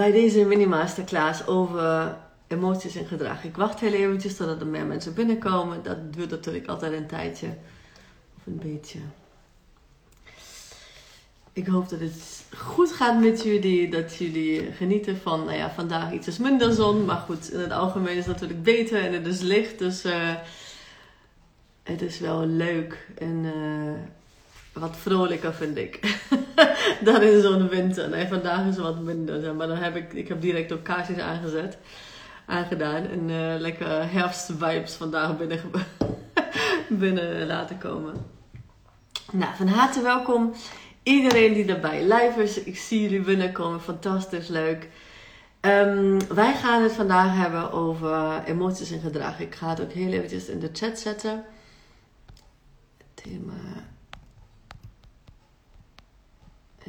bij deze mini-masterclass over emoties en gedrag. Ik wacht heel eventjes totdat er meer mensen binnenkomen. Dat duurt natuurlijk altijd een tijdje of een beetje. Ik hoop dat het goed gaat met jullie, dat jullie genieten van, nou ja, vandaag iets is minder zon, maar goed, in het algemeen is het natuurlijk beter en het is licht, dus uh, het is wel leuk en uh, wat vrolijker vind ik. dan in zo'n winter. Nee, vandaag is wat minder. Maar dan heb ik, ik heb direct ook kaarsjes aangezet, aangedaan. En uh, lekker herfstvibes vandaag binnen, binnen laten komen. Nou, van harte welkom. Iedereen die erbij live is. Ik zie jullie binnenkomen. Fantastisch leuk. Um, wij gaan het vandaag hebben over emoties en gedrag. Ik ga het ook heel eventjes in de chat zetten. Thema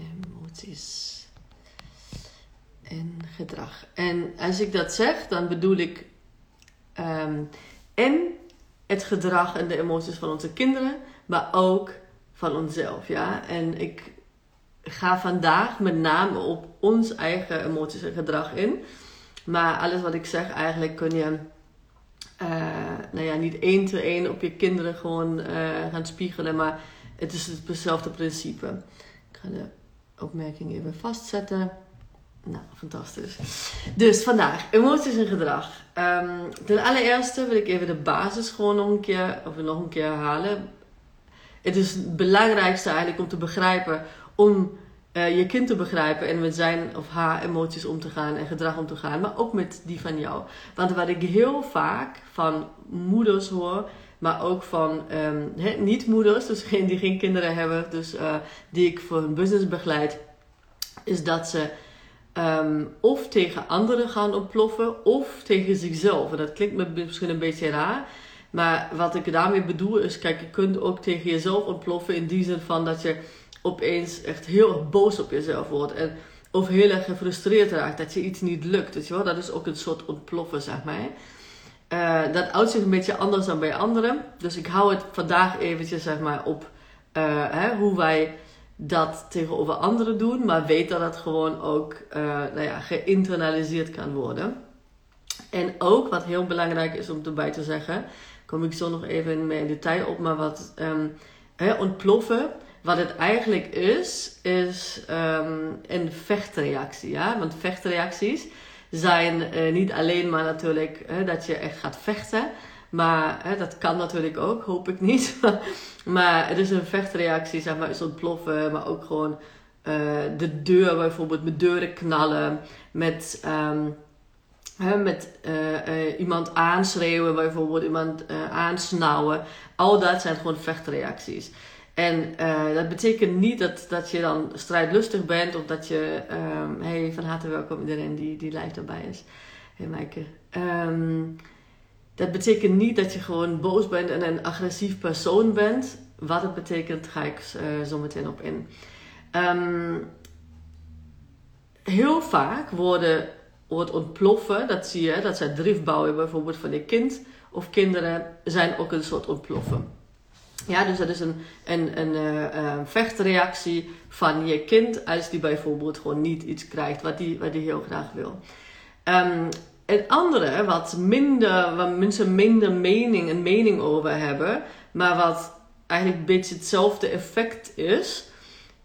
emoties en gedrag. En als ik dat zeg, dan bedoel ik um, en het gedrag en de emoties van onze kinderen, maar ook van onszelf. Ja? En ik ga vandaag met name op ons eigen emoties en gedrag in. Maar alles wat ik zeg, eigenlijk kun je uh, nou ja, niet één te één op je kinderen gewoon uh, gaan spiegelen. Maar het is hetzelfde principe. Ik ga de opmerking even vastzetten. Nou, fantastisch. Dus vandaag, emoties en gedrag. Um, ten allereerste wil ik even de basis gewoon nog een keer, of nog een keer herhalen. Het is het belangrijkste eigenlijk om te begrijpen, om uh, je kind te begrijpen en met zijn of haar emoties om te gaan en gedrag om te gaan, maar ook met die van jou. Want wat ik heel vaak van moeders hoor, maar ook van um, niet-moeders, dus geen, die geen kinderen hebben, dus uh, die ik voor hun business begeleid, is dat ze um, of tegen anderen gaan ontploffen of tegen zichzelf. En dat klinkt me misschien een beetje raar. Maar wat ik daarmee bedoel is, kijk, je kunt ook tegen jezelf ontploffen in die zin van dat je opeens echt heel boos op jezelf wordt. En, of heel erg gefrustreerd raakt dat je iets niet lukt. Weet wel? Dat is ook een soort ontploffen, zeg maar. Uh, dat uit zich een beetje anders dan bij anderen. Dus ik hou het vandaag eventjes zeg maar, op uh, hè, hoe wij dat tegenover anderen doen. Maar weet dat het gewoon ook uh, nou ja, geïnternaliseerd kan worden. En ook wat heel belangrijk is om erbij te zeggen. Kom ik zo nog even meer in detail op. Maar wat um, hè, ontploffen. Wat het eigenlijk is, is um, een vechtreactie. Ja? Want vechtreacties zijn uh, niet alleen maar natuurlijk dat je echt gaat vechten. Maar dat kan natuurlijk ook, hoop ik niet. maar het is een vechtreactie, zeg maar, is ontploffen. Maar ook gewoon uh, de deur bijvoorbeeld, met deuren knallen. Met, hè, met uh, iemand aanschreeuwen, bijvoorbeeld iemand aansnauwen. Al dat zijn gewoon vechtreacties. En uh, dat betekent niet dat, dat je dan strijdlustig bent of dat je. Um, hey, van harte welkom iedereen die, die live erbij is. Hey Maaike. Um, dat betekent niet dat je gewoon boos bent en een agressief persoon bent. Wat het betekent, ga ik uh, zo meteen op in. Um, heel vaak worden, wordt ontploffen, dat zie je, dat zij drift bouwen bijvoorbeeld van je kind of kinderen, zijn ook een soort ontploffen. Ja, dus dat is een, een, een uh, vechtreactie van je kind als die bijvoorbeeld gewoon niet iets krijgt wat die, wat die heel graag wil. Um, het andere, wat minder, waar mensen minder mening, een mening over hebben, maar wat eigenlijk een beetje hetzelfde effect is,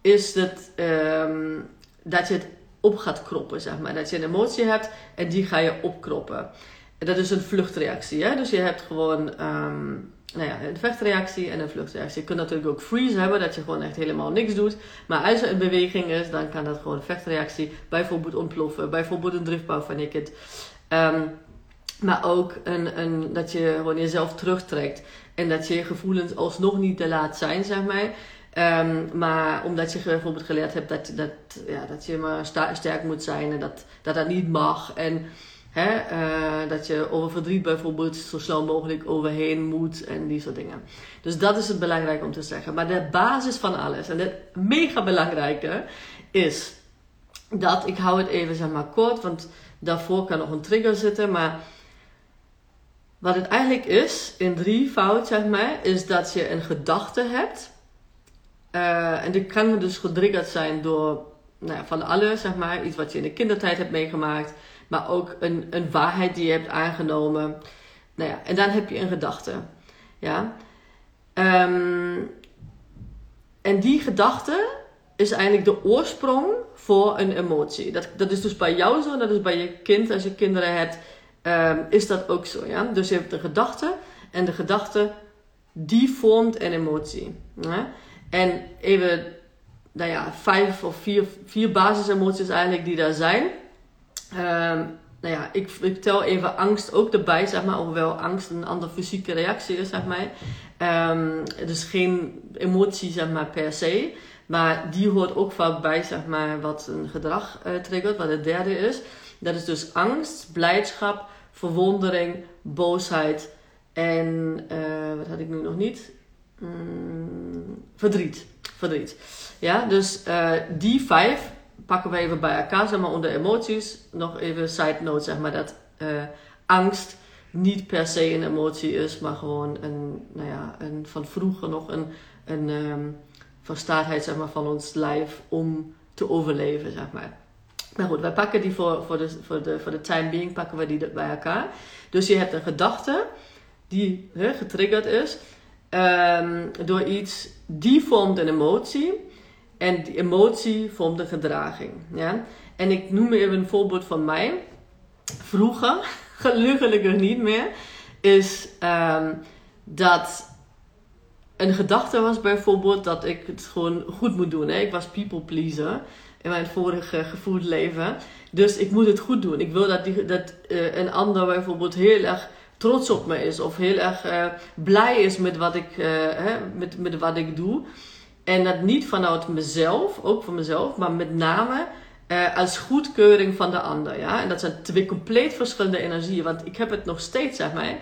is dat, um, dat je het op gaat kroppen, zeg maar. Dat je een emotie hebt en die ga je opkroppen. Dat is een vluchtreactie, hè? Dus je hebt gewoon um, nou ja, een vechtreactie en een vluchtreactie. Je kunt natuurlijk ook freeze hebben, dat je gewoon echt helemaal niks doet. Maar als er een beweging is, dan kan dat gewoon een vechtreactie bijvoorbeeld ontploffen. Bijvoorbeeld een driftbouw van je kind. Um, maar ook een, een, dat je gewoon jezelf terugtrekt. En dat je gevoelens alsnog niet te laat zijn, zeg maar. Um, maar omdat je bijvoorbeeld geleerd hebt dat, dat, ja, dat je maar sterk moet zijn en dat dat, dat niet mag. En hè, uh, dat je over verdriet bijvoorbeeld zo snel mogelijk overheen moet en die soort dingen. Dus dat is het belangrijk om te zeggen. Maar de basis van alles en het mega belangrijke is dat, ik hou het even zeg maar kort, want daarvoor kan nog een trigger zitten, maar wat het eigenlijk is, in drie fout zeg maar, is dat je een gedachte hebt Uh, en dit kan dus getriggerd zijn door nou ja, van alles, zeg maar. Iets wat je in de kindertijd hebt meegemaakt. Maar ook een, een waarheid die je hebt aangenomen. Nou ja, en dan heb je een gedachte. Ja. Um, en die gedachte is eigenlijk de oorsprong voor een emotie. Dat, dat is dus bij jou zo, dat is bij je kind, als je kinderen hebt, um, is dat ook zo. Ja? Dus je hebt een gedachte en de gedachte die vormt een emotie. En even, nou ja, vijf of vier, vier basisemoties eigenlijk die daar zijn. Um, nou ja, ik, ik tel even angst ook erbij, zeg maar, hoewel angst een andere fysieke reactie is, zeg maar. Um, dus geen emotie, zeg maar, per se. Maar die hoort ook vaak bij, zeg maar, wat een gedrag uh, triggert, wat het derde is. Dat is dus angst, blijdschap, verwondering, boosheid en, uh, wat had ik nu nog niet? Mm, verdriet. Verdriet. Ja, dus uh, die vijf pakken we even bij elkaar, zeg maar, onder emoties. Nog even side note, zeg maar, dat angst niet per se een emotie is, maar gewoon een, nou ja, een, van vroeger nog een, een um, verstaatheid zeg maar, van ons lijf om te overleven, zeg maar. Maar goed, wij pakken die voor, voor, de, voor, de, voor de time being, pakken we die bij elkaar. Dus je hebt een gedachte die getriggerd is um, door iets, die vormt een emotie. En die emotie vormt een gedraging. Ja? En ik noem even een voorbeeld van mij. Vroeger gelukkig niet meer, is um, dat een gedachte was bijvoorbeeld dat ik het gewoon goed moet doen. Hè? Ik was people pleaser in mijn vorige gevoeld leven. Dus ik moet het goed doen. Ik wil dat, die, dat uh, een ander bijvoorbeeld heel erg trots op me is. Of heel erg uh, blij is met wat, ik, uh, hè, met, met wat ik doe. En dat niet vanuit mezelf, ook van mezelf, maar met name uh, als goedkeuring van de ander. Ja? En dat zijn twee compleet verschillende energieën. Want ik heb het nog steeds, zeg maar,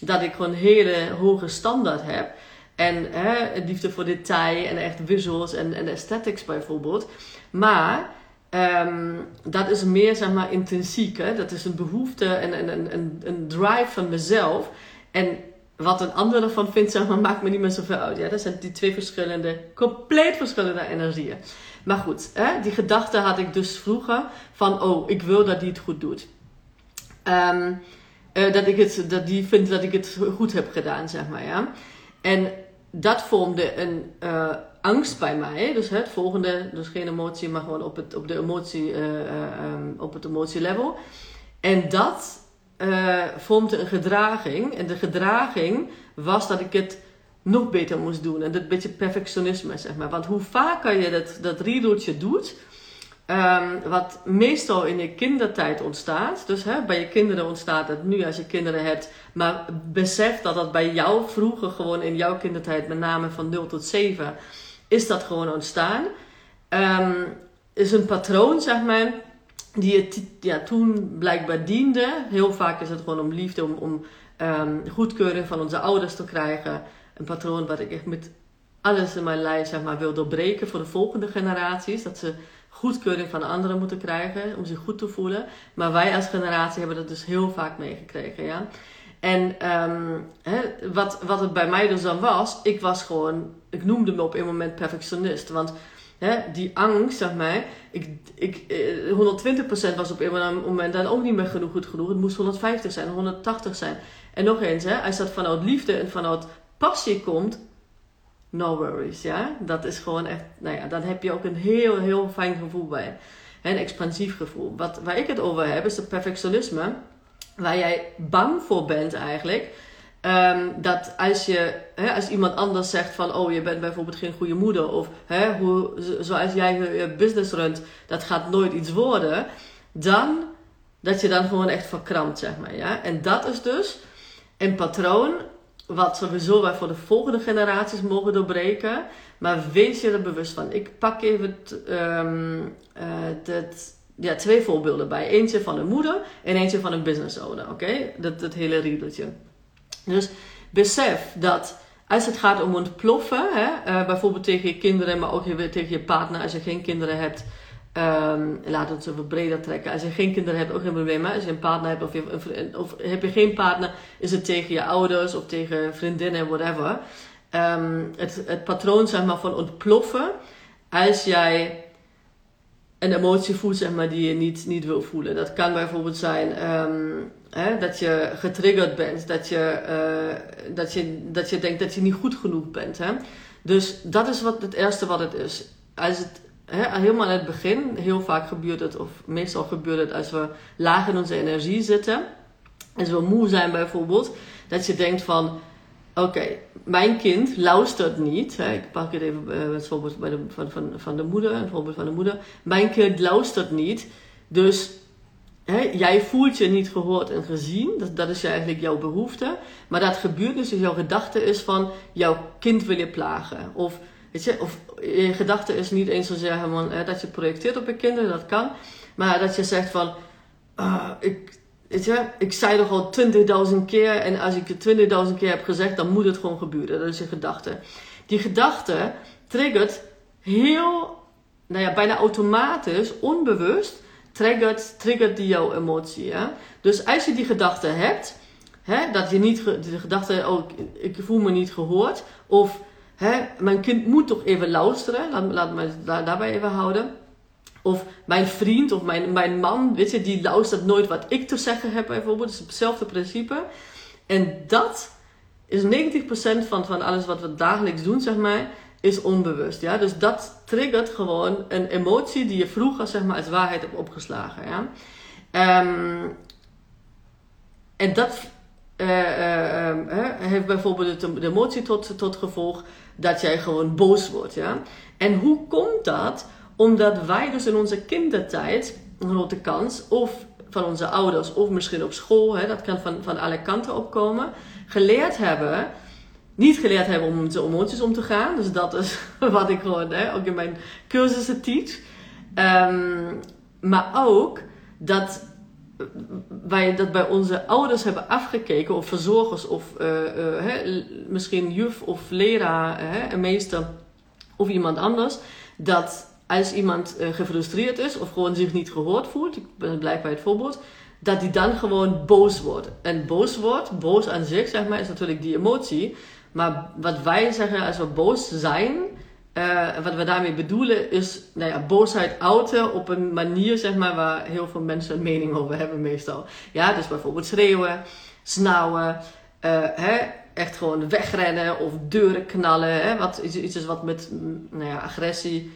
dat ik gewoon een hele hoge standaard heb. En hè, liefde voor detail en echt visuals en, en aesthetics bijvoorbeeld. Maar um, dat is meer, zeg maar, intrinsiek. Hè? Dat is een behoefte en een, een drive van mezelf. En wat een ander ervan vindt, zeg maar, maakt me niet meer zoveel uit. Ja? Dat zijn die twee verschillende, compleet verschillende energieën. Maar goed, hè, die gedachte had ik dus vroeger van, oh, ik wil dat die het goed doet. Um, uh, dat, ik het, dat die vindt dat ik het goed heb gedaan, zeg maar, ja. En dat vormde een uh, angst bij mij. Dus het volgende, dus geen emotie, maar gewoon op het, op de emotie, uh, um, op het emotielevel. En dat vormde een gedraging. En de gedraging was dat ik het nog beter moest doen. En dat beetje perfectionisme, zeg maar. Want hoe vaker je dat, dat riedeltje doet, um, wat meestal in je kindertijd ontstaat. Dus hè, bij je kinderen ontstaat het nu als je kinderen hebt. Maar besef dat dat bij jou vroeger gewoon in jouw kindertijd, met name van 0 tot 7, is dat gewoon ontstaan. Um, is een patroon, zeg maar, die je ja, toen blijkbaar diende. Heel vaak is het gewoon om liefde, om, om um, goedkeuring van onze ouders te krijgen een patroon wat ik echt met alles in mijn lijf zeg maar, wil doorbreken voor de volgende generaties. Dat ze goedkeuring van anderen moeten krijgen om zich goed te voelen. Maar wij als generatie hebben dat dus heel vaak meegekregen. Ja? En hè, wat, wat het bij mij dus dan was, ik was gewoon, ik noemde me op een moment perfectionist. Want hè, die angst, zeg maar, ik, ik, 120% eh, was op een moment dan ook niet meer genoeg goed genoeg. Het moest 150 zijn, 180 zijn. En nog eens, hè, als dat vanuit liefde en vanuit passie komt, no worries, ja. Dat is gewoon echt, nou ja, dan heb je ook een heel, heel fijn gevoel bij. Een expansief gevoel. Wat, waar ik het over heb, is het perfectionisme. Waar jij bang voor bent eigenlijk. Um, dat als, je, hè, als iemand anders zegt van, oh, je bent bijvoorbeeld geen goede moeder. Of hè, hoe, zoals jij je business runt, dat gaat nooit iets worden. Dan, dat je dan gewoon echt verkrampt, zeg maar. Ja? En dat is dus een patroon wat sowieso wij voor de volgende generaties mogen doorbreken. Maar wees je er bewust van. Ik pak even um, ja, twee voorbeelden bij. Eentje van een moeder en eentje van een business owner. Oké? Dat, dat hele riedeltje. Dus besef dat als het gaat om ontploffen, hè, uh, bijvoorbeeld tegen je kinderen, maar ook tegen je partner als je geen kinderen hebt Um, laat het even breder trekken. Als je geen kinderen hebt, ook geen probleem. Als je een partner hebt of, je, of heb je geen partner, is het tegen je ouders of tegen vriendinnen, whatever. ehm, het, het patroon zeg maar, van ontploffen als jij een emotie voelt zeg maar, die je niet, niet wil voelen. Dat kan bijvoorbeeld zijn ehm, hè, dat je getriggerd bent, dat je, eh, dat, je, dat je denkt dat je niet goed genoeg bent. Hè? Dus dat is wat het eerste wat het is. Als het hè, helemaal aan het begin, heel vaak gebeurt het, of meestal gebeurt het als we laag in onze energie zitten. Als we moe zijn bijvoorbeeld, dat je denkt van, oké, mijn kind luistert niet. Ik pak het even uh, het voorbeeld bij de, van, van, van de moeder, een voorbeeld van de moeder. Mijn kind luistert niet, dus jij voelt je niet gehoord en gezien. Dat, dat is eigenlijk jouw behoefte. Maar dat gebeurt dus, dus jouw gedachte is van, jouw kind wil je plagen. Of Weet je, of je gedachte is niet eens zozeer helemaal, hè, dat je projecteert op je kinderen, dat kan. Maar dat je zegt van, uh, ik, weet je, ik zei toch al 20.000 keer en als ik het 20.000 keer heb gezegd, dan moet het gewoon gebeuren. Dat is je gedachte. Die gedachte triggert heel, nou ja, bijna automatisch, onbewust, triggert, triggert die jouw emotie. Dus als je die gedachte hebt, hè, dat je niet, de gedachte, oh, ik voel me niet gehoord, of Hè, mijn kind moet toch even luisteren. Laat, laat me daar, daarbij even houden. Of mijn vriend of mijn, mijn man, weet je, die luistert nooit wat ik te zeggen heb bijvoorbeeld. Dat is hetzelfde principe. En dat is 90% van, van alles wat we dagelijks doen, zeg maar, is onbewust. Ja? Dus dat triggert gewoon een emotie die je vroeger zeg maar, als waarheid hebt opgeslagen. Ja? Um, en dat uh, uh, heeft bijvoorbeeld de, de emotie tot, tot gevolg dat jij gewoon boos wordt. Ja? En hoe komt dat? Omdat wij dus in onze kindertijd, een grote kans, of van onze ouders, of misschien op school, hè, dat kan van, van alle kanten opkomen, geleerd hebben, niet geleerd hebben om met emoties om te gaan. Dus dat is wat ik gewoon hè, ook in mijn cursussen teach. Um, maar ook dat wij dat bij onze ouders hebben afgekeken, of verzorgers, of uh, uh, misschien juf of leraar, een meester of iemand anders, dat als iemand uh, gefrustreerd is of gewoon zich niet gehoord voelt, ik ben blij bij het voorbeeld, dat die dan gewoon boos wordt. En boos wordt, boos aan zich zeg maar, is natuurlijk die emotie. Maar wat wij zeggen als we boos zijn, uh, wat we daarmee bedoelen is nou ja, boosheid uiten op een manier zeg maar, waar heel veel mensen een mening over hebben meestal. Ja, dus bijvoorbeeld schreeuwen, snauwen, uh, hè, echt gewoon wegrennen of deuren knallen. Hè, wat iets, iets wat met mm, nou ja, agressie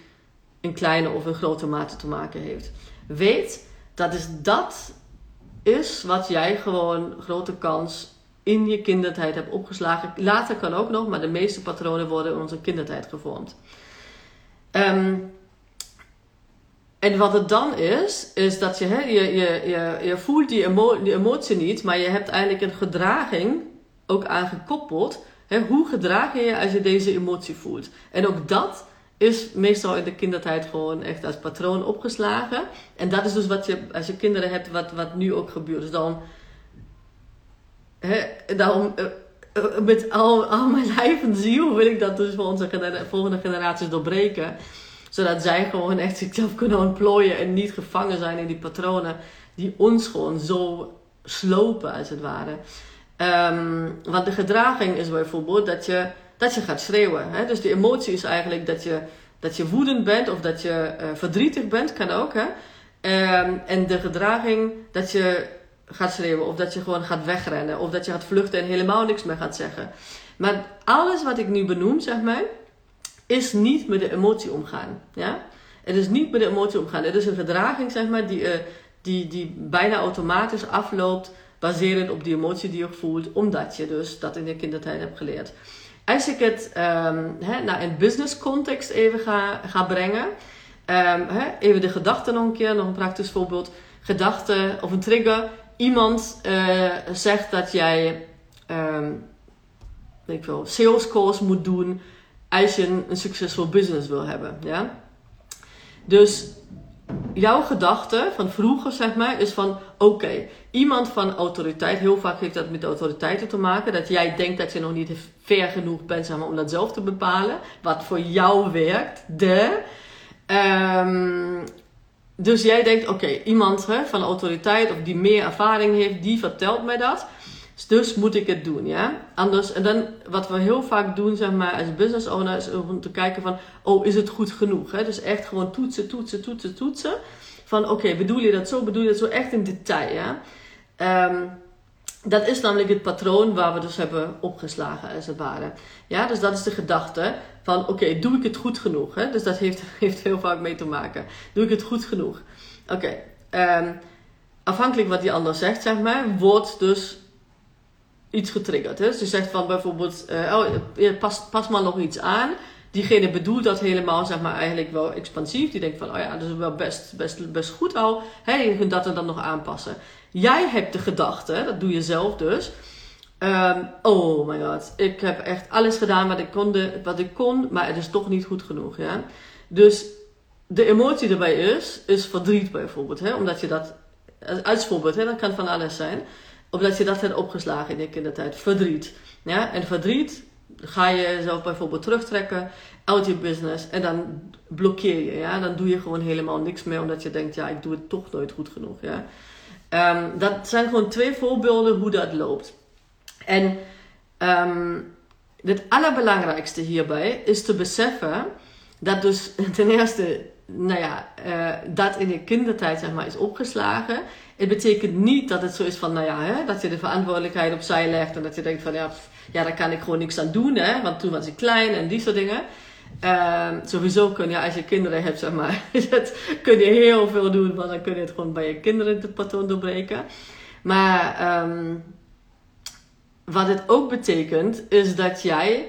in kleine of in grote mate te maken heeft. Weet dat is dat is wat jij gewoon grote kans in je kindertijd hebt opgeslagen. Later kan ook nog, maar de meeste patronen worden in onze kindertijd gevormd. Ehm, en wat het dan is, is dat je, hè, je, je, je, je voelt die, emo die emotie niet, maar je hebt eigenlijk een gedraging ook aangekoppeld. Hè, hoe gedraag je je als je deze emotie voelt? En ook dat is meestal in de kindertijd gewoon echt als patroon opgeslagen. En dat is dus wat je, als je kinderen hebt, wat, wat nu ook gebeurt. Dus dan Hè, daarom, uh, met al, al mijn lijf en ziel wil ik dat dus voor onze volgende generaties doorbreken. Zodat zij gewoon echt zichzelf kunnen ontplooien en niet gevangen zijn in die patronen die ons gewoon zo slopen, als het ware. Um, want de gedraging is bijvoorbeeld dat je, dat je gaat schreeuwen. Hè? Dus de emotie is eigenlijk dat je, dat je woedend bent of dat je uh, verdrietig bent, kan ook. Hè? Um, en de gedraging dat je gaat schreeuwen. Of dat je gewoon gaat wegrennen. Of dat je gaat vluchten en helemaal niks meer gaat zeggen. Maar alles wat ik nu benoem, zeg maar, is niet met de emotie omgaan. Ja? Het is niet met de emotie omgaan. Het is een gedraging, zeg maar, die, uh, die, die bijna automatisch afloopt. Baserend op die emotie die je voelt. Omdat je dus dat in je kindertijd hebt geleerd. Als ik het hè, naar een business context even ga, brengen. Hè, even de gedachte nog een keer, nog een praktisch voorbeeld. Gedachte of een trigger iemand uh, zegt dat jij um, ik sales calls moet doen als je een, succesvol business wil hebben. Ja? Dus jouw gedachte van vroeger, zeg maar, is van oké, iemand van autoriteit, heel vaak heeft dat met autoriteiten te maken, dat jij denkt dat je nog niet ver genoeg bent maar, om dat zelf te bepalen, wat voor jou werkt. De. Um, dus jij denkt, oké, iemand hè, van autoriteit of die meer ervaring heeft, die vertelt mij dat. Dus moet ik het doen, ja? Anders, en dan wat we heel vaak doen, zeg maar, als business owner, is om te kijken van, oh, is het goed genoeg? Hè? Dus echt gewoon toetsen, toetsen, toetsen, toetsen. Van, oké, bedoel je dat zo? Bedoel je dat zo? Echt in detail, ja? Ehm, dat is namelijk het patroon waar we dus hebben opgeslagen, als het ware. Ja, dus dat is de gedachte van, oké, doe ik het goed genoeg? Hè? Dus dat heeft, heeft heel vaak mee te maken. Doe ik het goed genoeg? Oké, ehm, afhankelijk wat die ander zegt, zeg maar, wordt dus iets getriggerd. Hè? Dus je zegt van bijvoorbeeld, uh, oh, pas, pas maar nog iets aan. Diegene bedoelt dat helemaal, zeg maar, eigenlijk wel expansief. Die denkt van, oh ja, dat is wel best, best, best goed al. Hè? Je dat er dan nog aanpassen. Jij hebt de gedachte, dat doe je zelf dus. Um, oh my god, ik heb echt alles gedaan wat ik, kon, wat ik kon, maar het is toch niet goed genoeg. Ja? Dus de emotie erbij is, is verdriet bijvoorbeeld. Hè? Omdat je dat, als hè? dat kan van alles zijn. Omdat je dat hebt opgeslagen in je kindertijd. Verdriet. Ja? En verdriet ga je jezelf bijvoorbeeld terugtrekken uit je business en dan blokkeer je. Ja? Dan doe je gewoon helemaal niks meer omdat je denkt, ja, ik doe het toch nooit goed genoeg. Ja? Um, dat zijn gewoon twee voorbeelden hoe dat loopt. En um, het allerbelangrijkste hierbij is te beseffen dat dus ten eerste, nou ja, uh, dat in je kindertijd zeg maar is opgeslagen. Het betekent niet dat het zo is van, nou ja, hè, dat je de verantwoordelijkheid opzij legt en dat je denkt van, ja, ja, daar kan ik gewoon niks aan doen, hè, want toen was ik klein en die soort dingen. Uh, sowieso kun je, als je kinderen hebt, zeg maar, kun je heel veel doen, want dan kun je het gewoon bij je kinderen het patroon doorbreken. Maar um, wat het ook betekent, is dat jij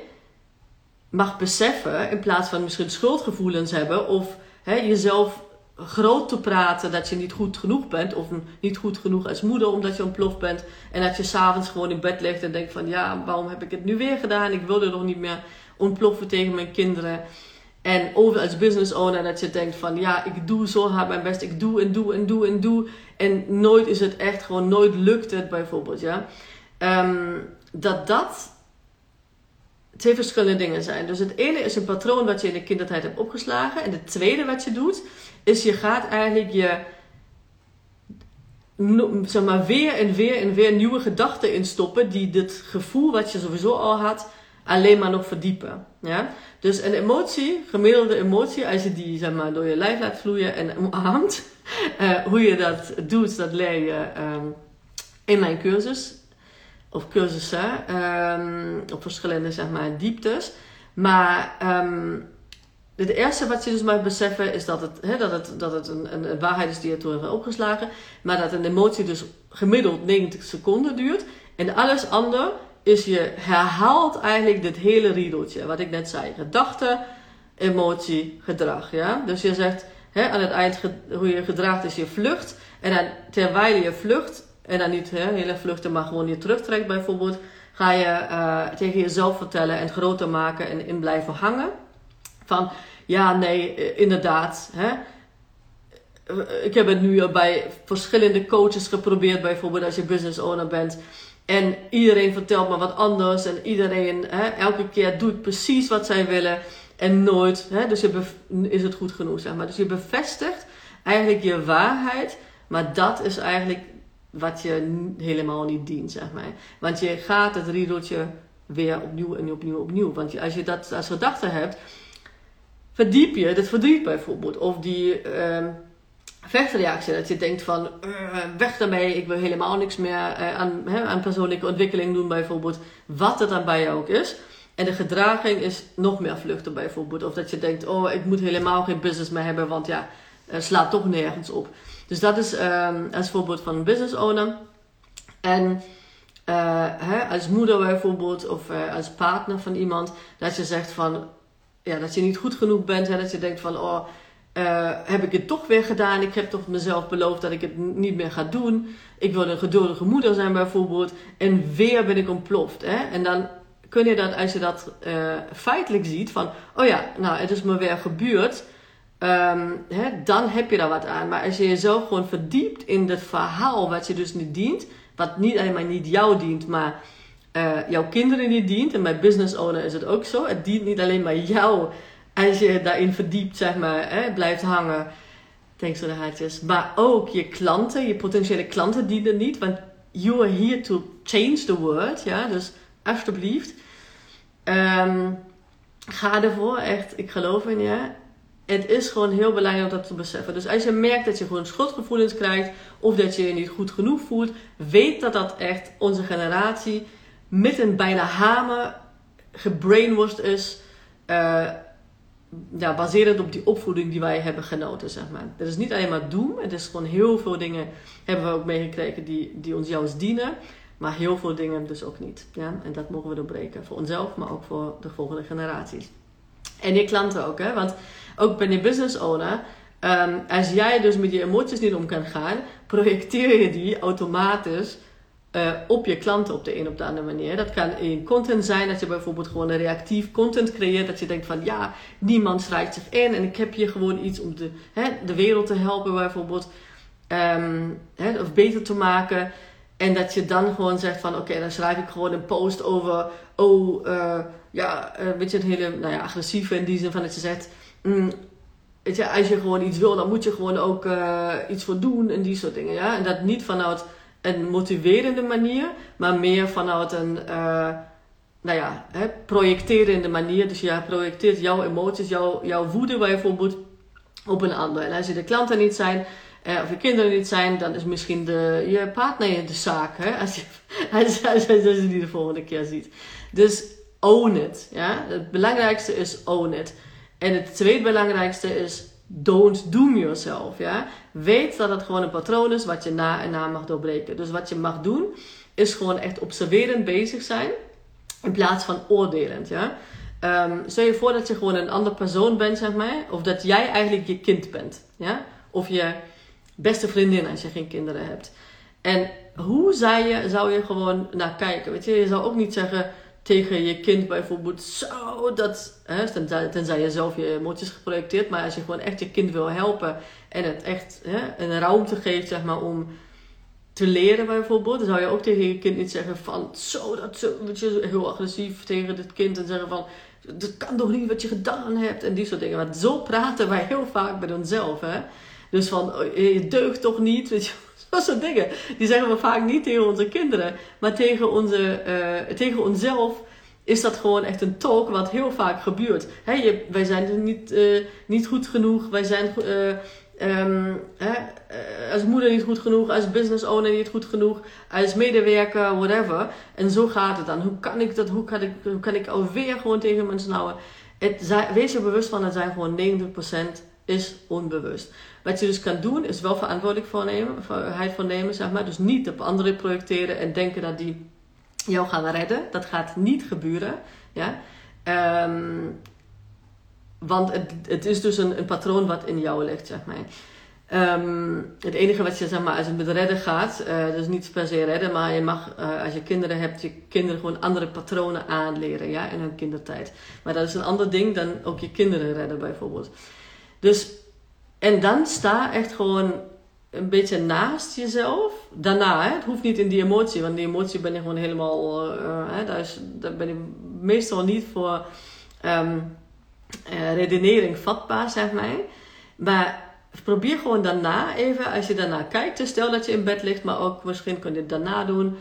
mag beseffen, in plaats van misschien schuldgevoelens hebben of jezelf groot te praten dat je niet goed genoeg bent of niet goed genoeg als moeder omdat je ontploft bent en dat je s'avonds gewoon in bed ligt en denkt van ja, waarom heb ik het nu weer gedaan? Ik wilde nog niet meer ontploffen tegen mijn kinderen. En over als business owner dat je denkt van ja, ik doe zo hard mijn best. Ik doe en doe en doe en doe. En nooit is het echt gewoon, nooit lukt het bijvoorbeeld. Ja? Um, dat dat twee verschillende dingen zijn. Dus het ene is een patroon wat je in de kindertijd hebt opgeslagen. En het tweede wat je doet, is je gaat eigenlijk je zeg maar, weer en weer en weer nieuwe gedachten instoppen die dit gevoel wat je sowieso al had, alleen maar nog verdiepen. Ja? Dus een emotie, gemiddelde emotie, als je die zeg maar, door je lijf laat vloeien en omarmt, uh, hoe je dat doet, dat leer je um, in mijn cursus. Of cursussen, um, op verschillende zeg maar, dieptes. Maar um, het eerste wat je dus mag beseffen is dat het, hè, dat het, dat het een, een, waarheid is die je toen hebt opgeslagen. Maar dat een emotie dus gemiddeld 90 seconden duurt. En alles andere is je herhaalt eigenlijk dit hele riedeltje. Wat ik net zei. Gedachte, emotie, gedrag. Ja? Dus je zegt hè, aan het eind hoe je gedraagt is je vlucht. En dan, terwijl je vlucht, en dan niet hè, hele vluchten, maar gewoon je terugtrekt bijvoorbeeld. Ga je uh, tegen jezelf vertellen en groter maken en in blijven hangen. Van ja, nee, eh, inderdaad. Hè? Ik heb het nu bij verschillende coaches geprobeerd, bijvoorbeeld als je business owner bent. En iedereen vertelt me wat anders. En iedereen, hè, elke keer doet precies wat zij willen. En nooit. Hè, dus is het goed genoeg, zeg maar. Dus je bevestigt eigenlijk je waarheid. Maar dat is eigenlijk wat je helemaal niet dient, zeg maar. Want je gaat het riedeltje weer opnieuw en opnieuw opnieuw. Want als je dat als gedachte hebt, verdiep je het verdriet bijvoorbeeld. Of die... Uh, vechtreactie. Dat je denkt van, uh, weg daarmee, ik wil helemaal niks meer uh, aan, aan persoonlijke ontwikkeling doen bijvoorbeeld. Wat het dan bij ook is. En de gedraging is nog meer vluchten bijvoorbeeld. Of dat je denkt, oh, ik moet helemaal geen business meer hebben, want ja, slaat toch nergens op. Dus dat is um, als voorbeeld van een business owner. En uh, hè, als moeder bijvoorbeeld, of als partner van iemand, dat je zegt van, ja, dat je niet goed genoeg bent. Hè, dat je denkt van, oh, uh, heb ik het toch weer gedaan. Ik heb toch mezelf beloofd dat ik het niet meer ga doen. Ik wil een geduldige moeder zijn bijvoorbeeld. En weer ben ik ontploft. Hè? En dan kun je dat, als je dat uh, feitelijk ziet, van, oh ja, nou, het is me weer gebeurd. Um, hè, dan heb je daar wat aan. Maar als je jezelf gewoon verdiept in het verhaal wat je dus niet dient, wat niet alleen maar niet jou dient, maar uh, jouw kinderen niet dient. En bij business owner is het ook zo. Het dient niet alleen maar jou als je daarin verdiept, zeg maar, hè, blijft hangen. Thanks voor de haartjes. Maar ook je klanten, je potentiële klanten dienen niet. Want you are here to change the world. Ja, dus alsjeblieft. Ehm, ga ervoor, echt. Ik geloof in je. Het is gewoon heel belangrijk om dat te beseffen. Dus als je merkt dat je gewoon schuldgevoelens krijgt of dat je je niet goed genoeg voelt, weet dat dat echt onze generatie met een bijna hamer gebrainwashed is. Uh, ja, baserend op die opvoeding die wij hebben genoten, zeg maar. Dat is niet alleen maar doem. Het is gewoon heel veel dingen hebben we ook meegekregen die, die ons juist dienen. Maar heel veel dingen dus ook niet. Ja? En dat mogen we doorbreken. Voor onszelf, maar ook voor de volgende generaties. En je klanten ook, hè. Want ook ben je business owner. Um, als jij dus met je emoties niet om kan gaan, projecteer je die automatisch uh, op je klanten op de een of de andere manier. Dat kan in content zijn, dat je bijvoorbeeld gewoon een reactief content creëert. Dat je denkt van ja, niemand schrijft zich in en ik heb hier gewoon iets om de, hè, de wereld te helpen bijvoorbeeld. Um, hè, of beter te maken. En dat je dan gewoon zegt van oké, dan schrijf ik gewoon een post over, oh uh, ja, een beetje een hele nou ja, agressieve in die zin van dat je zegt, mm, weet je, als je gewoon iets wil, dan moet je gewoon ook uh, iets voor doen en die soort dingen. Ja? En dat niet vanuit een motiverende manier, maar meer vanuit een uh, nou ja, hè, projecterende manier. Dus je projecteert jouw emoties, jouw, jouw woede bijvoorbeeld op een ander. En als je de klanten niet zijn, uh, of je kinderen niet zijn, dan is misschien de, je partner de zaak. Als, je, als, als, als je die de volgende keer ziet. Dus own it. Ja? Het belangrijkste is own it. En het tweede belangrijkste is don't doom yourself. Ja? Weet dat het gewoon een patroon is wat je na en na mag doorbreken. Dus wat je mag doen, is gewoon echt observerend bezig zijn. In plaats van oordelend. Ja? Um, stel je voor dat je gewoon een andere persoon bent, zeg maar. Of dat jij eigenlijk je kind bent. Ja? Of je beste vriendin als je geen kinderen hebt. En hoe zou je, zou je gewoon naar kijken? Je zou ook niet zeggen tegen je kind bijvoorbeeld zo dat, hè, tenzij, tenzij je zelf je emoties geprojecteerd, maar als je gewoon echt je kind wil helpen en het echt hè, een ruimte geeft zeg maar om te leren bijvoorbeeld, dan zou je ook tegen je kind niet zeggen van zo dat zo, weet je, heel agressief tegen dit kind en zeggen van dat kan toch niet wat je gedaan hebt en die soort dingen. Want zo praten wij heel vaak met onszelf. Hè? Dus van oh, je deugt toch niet, weet je dat soort dingen. Die zeggen we vaak niet tegen onze kinderen. Maar tegen, onze, uh, tegen onszelf is dat gewoon echt een talk wat heel vaak gebeurt. Hè, je, wij zijn niet, uh, niet goed genoeg. Wij zijn um, hè, als moeder niet goed genoeg. Als business owner niet goed genoeg. Als medewerker, whatever. En zo gaat het dan. Hoe kan ik dat? Hoe kan ik, hoe kan ik alweer gewoon tegen mensen houden? Het, wees je bewust van, het zijn gewoon 90% is onbewust. Wat je dus kan doen, is wel verantwoordelijkheid voor nemen, zeg maar. Dus niet op anderen projecteren en denken dat die jou gaan redden. Dat gaat niet gebeuren. Ja? Um, want het, het is dus een, een patroon wat in jou ligt, zeg maar. Um, het enige wat je, zeg maar, als het met redden gaat, dus niet per se redden, maar je mag, uh, als je kinderen hebt, je kinderen gewoon andere patronen aanleren, ja, in hun kindertijd. Maar dat is een ander ding dan ook je kinderen redden, bijvoorbeeld. Dus en dan sta echt gewoon een beetje naast jezelf. Daarna, hè? het hoeft niet in die emotie, want die emotie ben je gewoon helemaal. Uh, hè? Daar, is, daar ben ik meestal niet voor um, uh, redenering vatbaar, zeg maar. Maar probeer gewoon daarna even, als je daarna kijkt, dus stel dat je in bed ligt, maar ook misschien kun je het daarna doen.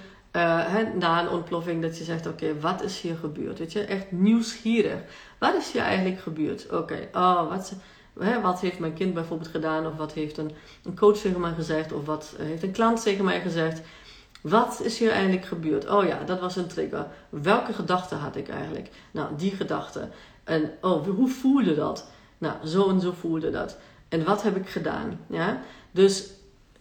Na een ontploffing, dat je zegt: Oké, wat is hier gebeurd? Weet je, echt nieuwsgierig. Wat is hier eigenlijk gebeurd? Oké, oh, wat Hè, wat heeft mijn kind bijvoorbeeld gedaan? Of wat heeft een, een coach tegen mij gezegd? Of wat heeft een klant tegen mij gezegd? Wat is hier eigenlijk gebeurd? Oh ja, dat was een trigger. Welke gedachte had ik eigenlijk? Nou, die gedachte. En oh, hoe voelde dat? Nou, zo en zo voelde dat. En wat heb ik gedaan? Ja? Dus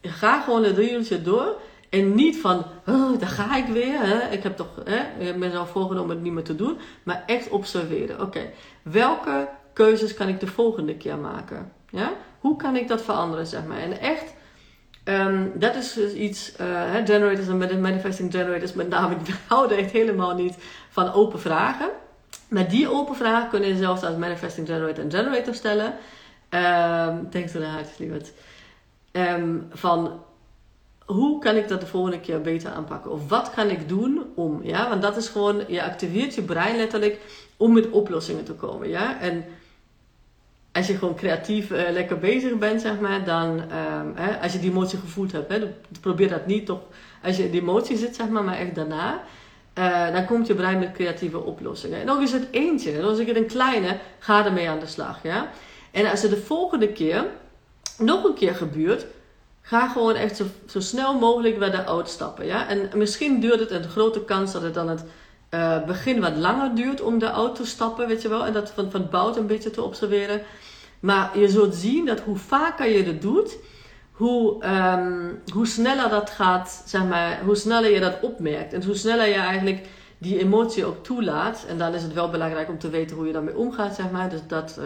ga gewoon het riedeltje door. En niet van, oh, daar ga ik weer. Hè? Ik heb toch hè, mezelf voorgenomen het niet meer te doen. Maar echt observeren. Oké, welke keuzes kan ik de volgende keer maken? Ja? Hoe kan ik dat veranderen, zeg maar? En echt, um, dat is dus iets, uh, generators en manifesting generators met name, die houden echt helemaal niet van open vragen. Maar die open vragen kun je zelfs als manifesting generator en generator stellen. Um, denk er naar lieverd. Um, van hoe kan ik dat de volgende keer beter aanpakken? Of wat kan ik doen om? Ja, want dat is gewoon, je activeert je brein letterlijk om met oplossingen te komen. Ja, en als je gewoon creatief uh, lekker bezig bent, zeg maar, dan, um, hè, als je die emotie gevoeld hebt, hè, probeer dat niet toch als je in die emotie zit, zeg maar, maar echt daarna. Uh, dan komt je brein met creatieve oplossingen. En ook is het eentje. En als ik het een kleine, ga ermee aan de slag. Ja? En als het de volgende keer nog een keer gebeurt, ga gewoon echt zo, zo snel mogelijk de auto stappen. Ja? En misschien duurt het een grote kans dat het dan het uh, begin wat langer duurt om de auto te stappen, weet je wel. En dat van, van bout een beetje te observeren. Maar je zult zien dat hoe vaker je het doet, hoe, um, hoe sneller dat gaat, zeg maar, hoe sneller je dat opmerkt. En hoe sneller je eigenlijk die emotie ook toelaat. En dan is het wel belangrijk om te weten hoe je daarmee omgaat, zeg maar. Dus dat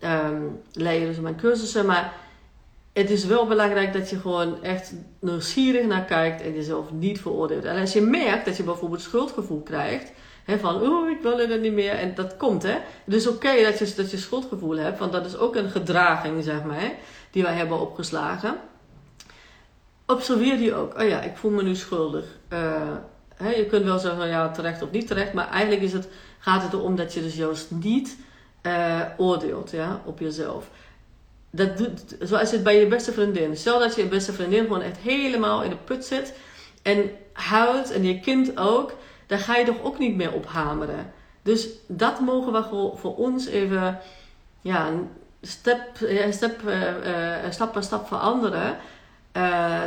uh, um, je dus in mijn cursussen. Maar het is wel belangrijk dat je gewoon echt nieuwsgierig naar kijkt en jezelf niet veroordeelt. En als je merkt dat je bijvoorbeeld schuldgevoel krijgt, van oh ik wil het niet meer, en dat komt hè. Is oké dat, je, dat je schuldgevoel hebt, want dat is ook een gedraging, zeg maar, hè, die wij hebben opgeslagen. Observeer die ook. Oh ja, ik voel me nu schuldig. Uh, je kunt wel zeggen, ja, terecht of niet terecht, maar eigenlijk is het, gaat het erom dat je dus juist niet uh, oordeelt ja, op jezelf dat doet, zoals het bij je beste vriendin. Stel dat je je beste vriendin gewoon echt helemaal in de put zit en huilt en je kind ook, daar ga je toch ook niet meer op hameren. Dus dat mogen we voor, voor ons even ja, step, step, uh, stap per stap veranderen.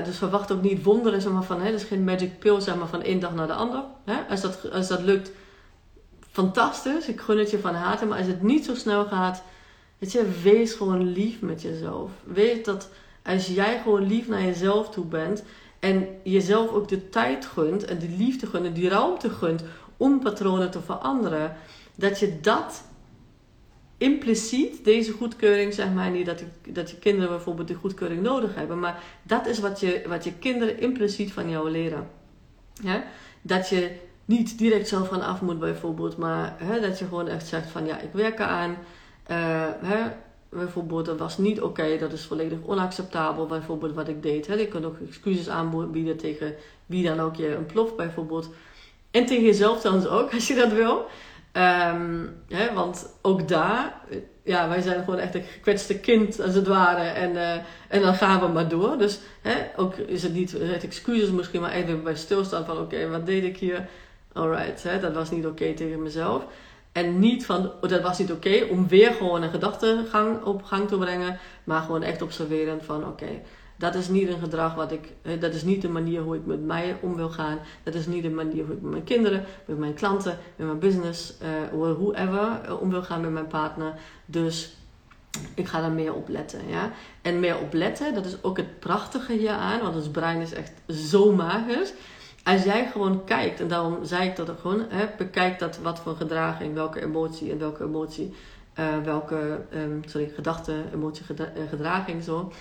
Dus verwacht ook niet wonderen zeg maar, van, hè, dus geen magic pill zeg maar, van één dag naar de ander. Hè? Als, dat, als dat lukt, fantastisch. Ik gun het je van harte. Maar als het niet zo snel gaat, Weet je, wees gewoon lief met jezelf. Weet dat als jij gewoon lief naar jezelf toe bent en jezelf ook de tijd gunt en de liefde gunt en die ruimte gunt om patronen te veranderen, dat je dat impliciet, deze goedkeuring, zeg maar niet dat, ik, dat je kinderen bijvoorbeeld die goedkeuring nodig hebben, maar dat is wat je, wat je kinderen impliciet van jou leren. Ja? Dat je niet direct zelf van af moet bijvoorbeeld, maar hè, dat je gewoon echt zegt van ja, ik werk eraan. Uh, hè, bijvoorbeeld, dat was niet oké, dat is volledig onacceptabel, bijvoorbeeld wat ik deed. Hè. Je kunt ook excuses aanbieden tegen wie dan ook je ontploft, bijvoorbeeld. En tegen jezelf dan ook, als je dat wil. Um, hè, want ook daar, ja, wij zijn gewoon echt een gekwetste kind, als het ware. En, uh, en dan gaan we maar door. Dus hè, ook is het niet het excuses misschien, maar even bij stilstaan van, oké, wat deed ik hier? Alright, hè, dat was niet oké tegen mezelf. En niet van, oh, dat was niet oké, om weer gewoon een gedachtegang op gang te brengen. Maar gewoon echt observeren van, oké, dat is niet een gedrag wat ik, dat is niet de manier hoe ik met mij om wil gaan. Dat is niet de manier hoe ik met mijn kinderen, met mijn klanten, met mijn business, uh, whoever uh, om wil gaan met mijn partner. Dus ik ga daar meer op letten. Ja? En meer op letten, dat is ook het prachtige hieraan, want ons brein is echt zo magisch als jij gewoon kijkt, en daarom zei ik dat ook gewoon, hè, bekijk dat wat voor gedraging, welke emotie en welke emotie, uh, welke um, sorry, gedachte, emotie, eh, gedraging zo,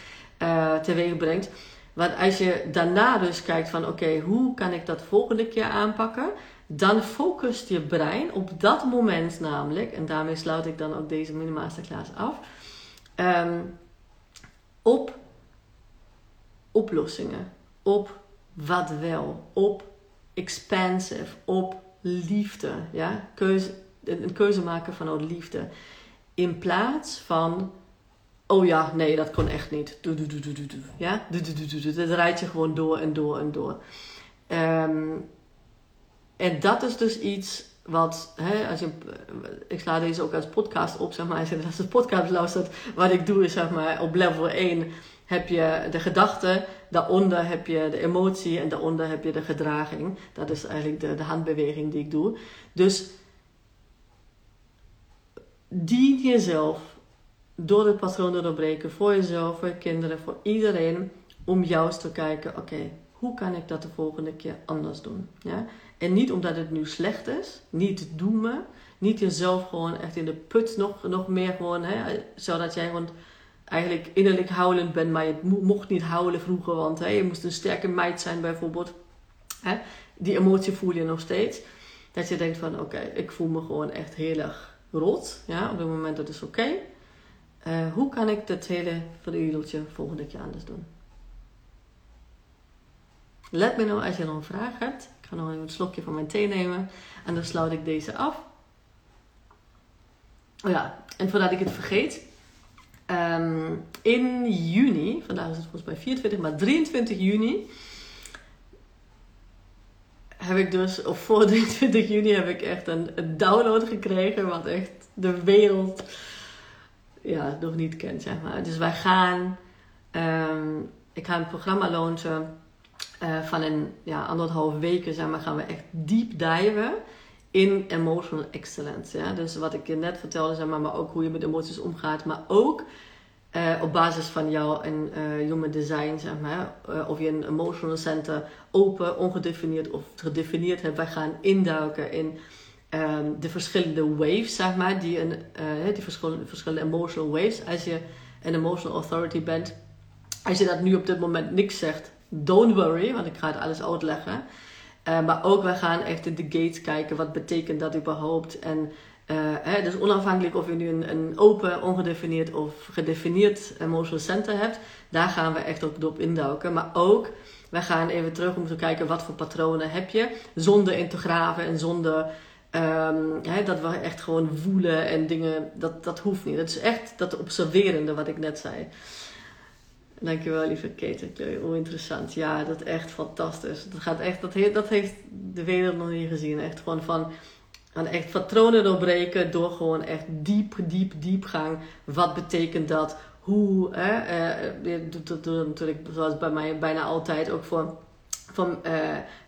uh, teweeg brengt. Want als je daarna dus kijkt van oké, hoe kan ik dat volgende keer aanpakken? Dan focust je brein op dat moment namelijk, en daarmee sluit ik dan ook deze mini masterclass af, um, op oplossingen, op wat wel, op expansive, op liefde. Ja? Keuze, een keuze maken vanuit liefde. In plaats van, oh ja, nee, dat kon echt niet. Ja? Dat rijdt je gewoon door en door en door. Um, en dat is dus iets wat, hè, als je, ik sla deze ook als podcast op, zeg maar. Als je de podcast luistert, wat ik doe is, zeg maar, op level 1 heb je de gedachte, daaronder heb je de emotie en daaronder heb je de gedraging. Dat is eigenlijk de, de handbeweging die ik doe. Dus dien jezelf door het patroon te doorbreken voor jezelf, voor je kinderen, voor iedereen, om juist te kijken, oké, hoe kan ik dat de volgende keer anders doen? Ja? En niet omdat het nu slecht is, niet doemen, niet jezelf gewoon echt in de put nog, nog meer gewoon, hè, zodat jij gewoon eigenlijk innerlijk huilend bent, maar je mocht niet huilen vroeger, want hè, je moest een sterke meid zijn bijvoorbeeld. Hè? Die emotie voel je nog steeds. Dat je denkt van oké, ik voel me gewoon echt heel erg rot. Ja, op het moment dat is oké. Uh, hoe kan ik dat hele verduurdeltje volgende keer anders doen? Let me know als je nog een vraag hebt. Ik ga nog even een slokje van mijn thee nemen. En dan sluit ik deze af. Oh ja, en voordat ik het vergeet. Um, in juni, vandaag is het volgens mij 24, maar 23 juni, heb ik dus, of voor 23 juni heb ik echt een, download gekregen. Wat echt de wereld ja, nog niet kent, zeg maar. Dus wij gaan, ehm, ik ga een programma launchen. Uh, van een ja, anderhalf weken zeg maar, gaan we echt deep diven in emotional excellence. Ja? Dus wat ik je net vertelde, zeg maar, maar ook hoe je met emoties omgaat. Maar ook uh, op basis van jouw en uh, design, zeg maar. Uh, of je een emotional center open, ongedefinieerd of gedefinieerd hebt. Wij gaan induiken in um, de verschillende waves, zeg maar. Die, een, die verschillende, verschillende emotional waves. Als je een emotional authority bent. Als je dat nu op dit moment niks zegt, don't worry, want ik ga het alles uitleggen. Maar ook, wij gaan echt de gates kijken. Wat betekent dat überhaupt? En uh, hè, dus onafhankelijk of je nu een, een, open, ongedefinieerd of gedefinieerd emotional center hebt, daar gaan we echt ook op induiken. Maar ook, we gaan even terug om te kijken wat voor patronen heb je, zonder in te graven en zonder um, hè, dat we echt gewoon voelen en dingen, dat, dat hoeft niet. Dat is echt dat observerende wat ik net zei. Dankjewel, lieve Kate. Hoe interessant. Ja, dat is echt fantastisch. Dat, gaat echt, dat, heeft, dat heeft de wereld nog niet gezien. Echt gewoon van en echt patronen doorbreken door gewoon echt diep, diep, diepgang. Wat betekent dat? Hoe? Je doet dat natuurlijk, zoals bij mij bijna altijd, ook voor van uh,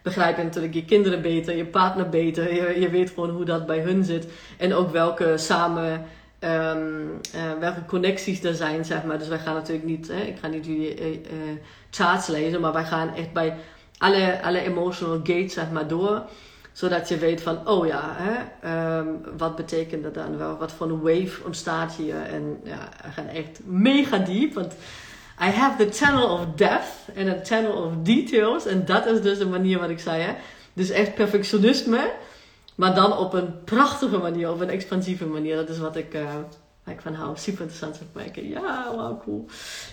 begrijp je natuurlijk je kinderen beter, je partner beter. Je, je weet gewoon hoe dat bij hun zit. En ook welke samen, um, uh, welke connecties er zijn, zeg maar. Dus wij gaan natuurlijk niet, hè, ik ga niet jullie uh, charts lezen, maar wij gaan echt bij alle, alle emotional gates, zeg maar, door zodat je weet van, oh ja, hè, um, wat betekent dat dan wel? Wat voor een wave ontstaat hier? En ja, we gaan echt mega diep. Want I have the channel of depth en a channel of details. En dat is dus de manier wat ik zei. Hè? Dus echt perfectionisme. Maar dan op een prachtige manier, op een expansieve manier. Dat is wat ik, uh, ik van hou. Super interessant te kijken. Ja, wow, cool.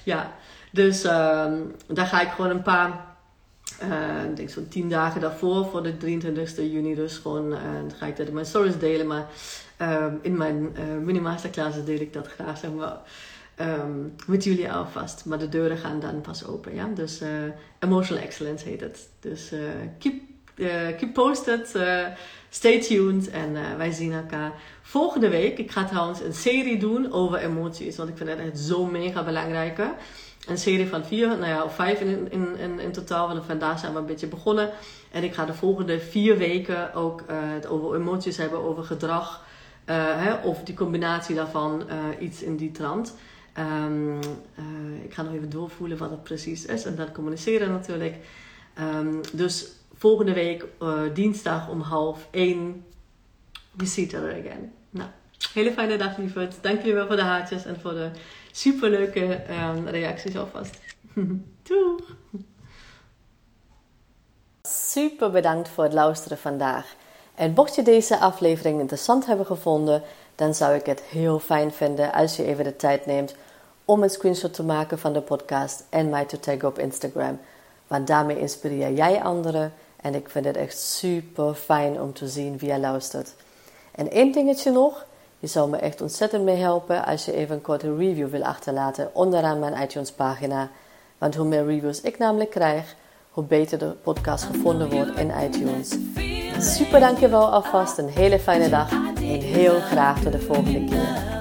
Ja, dus um, daar ga ik gewoon een paar uh, ik denk zo'n tien dagen daarvoor, voor de 23 juni dus gewoon, uh, dan ga ik dat in mijn stories delen. Maar uh, in mijn uh, mini masterclasses deel ik dat graag zeg maar, um, met jullie alvast. Maar de deuren gaan dan pas open. Ja? Dus Emotional Excellence heet het. Dus keep, keep posted, stay tuned en wij zien elkaar volgende week. Ik ga trouwens een serie doen over emoties, want ik vind het echt zo mega belangrijk een serie van vier, nou ja, of vijf in, in, in, in totaal. Want vandaag zijn we een beetje begonnen. En ik ga de volgende vier weken ook het over emoties hebben, over gedrag. Hè, of die combinatie daarvan, iets in die trant. Um, ik ga nog even doorvoelen wat het precies is en dat communiceren natuurlijk. Um, dus volgende week, dinsdag om half één, we each other again. Nou, hele fijne dag lieverd. Dank jullie wel voor de haartjes en voor de superleuke um, reacties alvast. Doeg! Super bedankt voor het luisteren vandaag. En mocht je deze aflevering interessant hebben gevonden, dan zou ik het heel fijn vinden als je even de tijd neemt om een screenshot te maken van de podcast en mij te taggen op Instagram. Want daarmee inspireer jij anderen en ik vind het echt super fijn om te zien wie je luistert. En één dingetje nog. Je zou me echt ontzettend mee helpen als je even een korte review wil achterlaten onderaan mijn iTunes pagina. Want hoe meer reviews ik namelijk krijg, hoe beter de podcast gevonden wordt in iTunes. Super dankjewel alvast, een hele fijne dag en heel graag tot de volgende keer.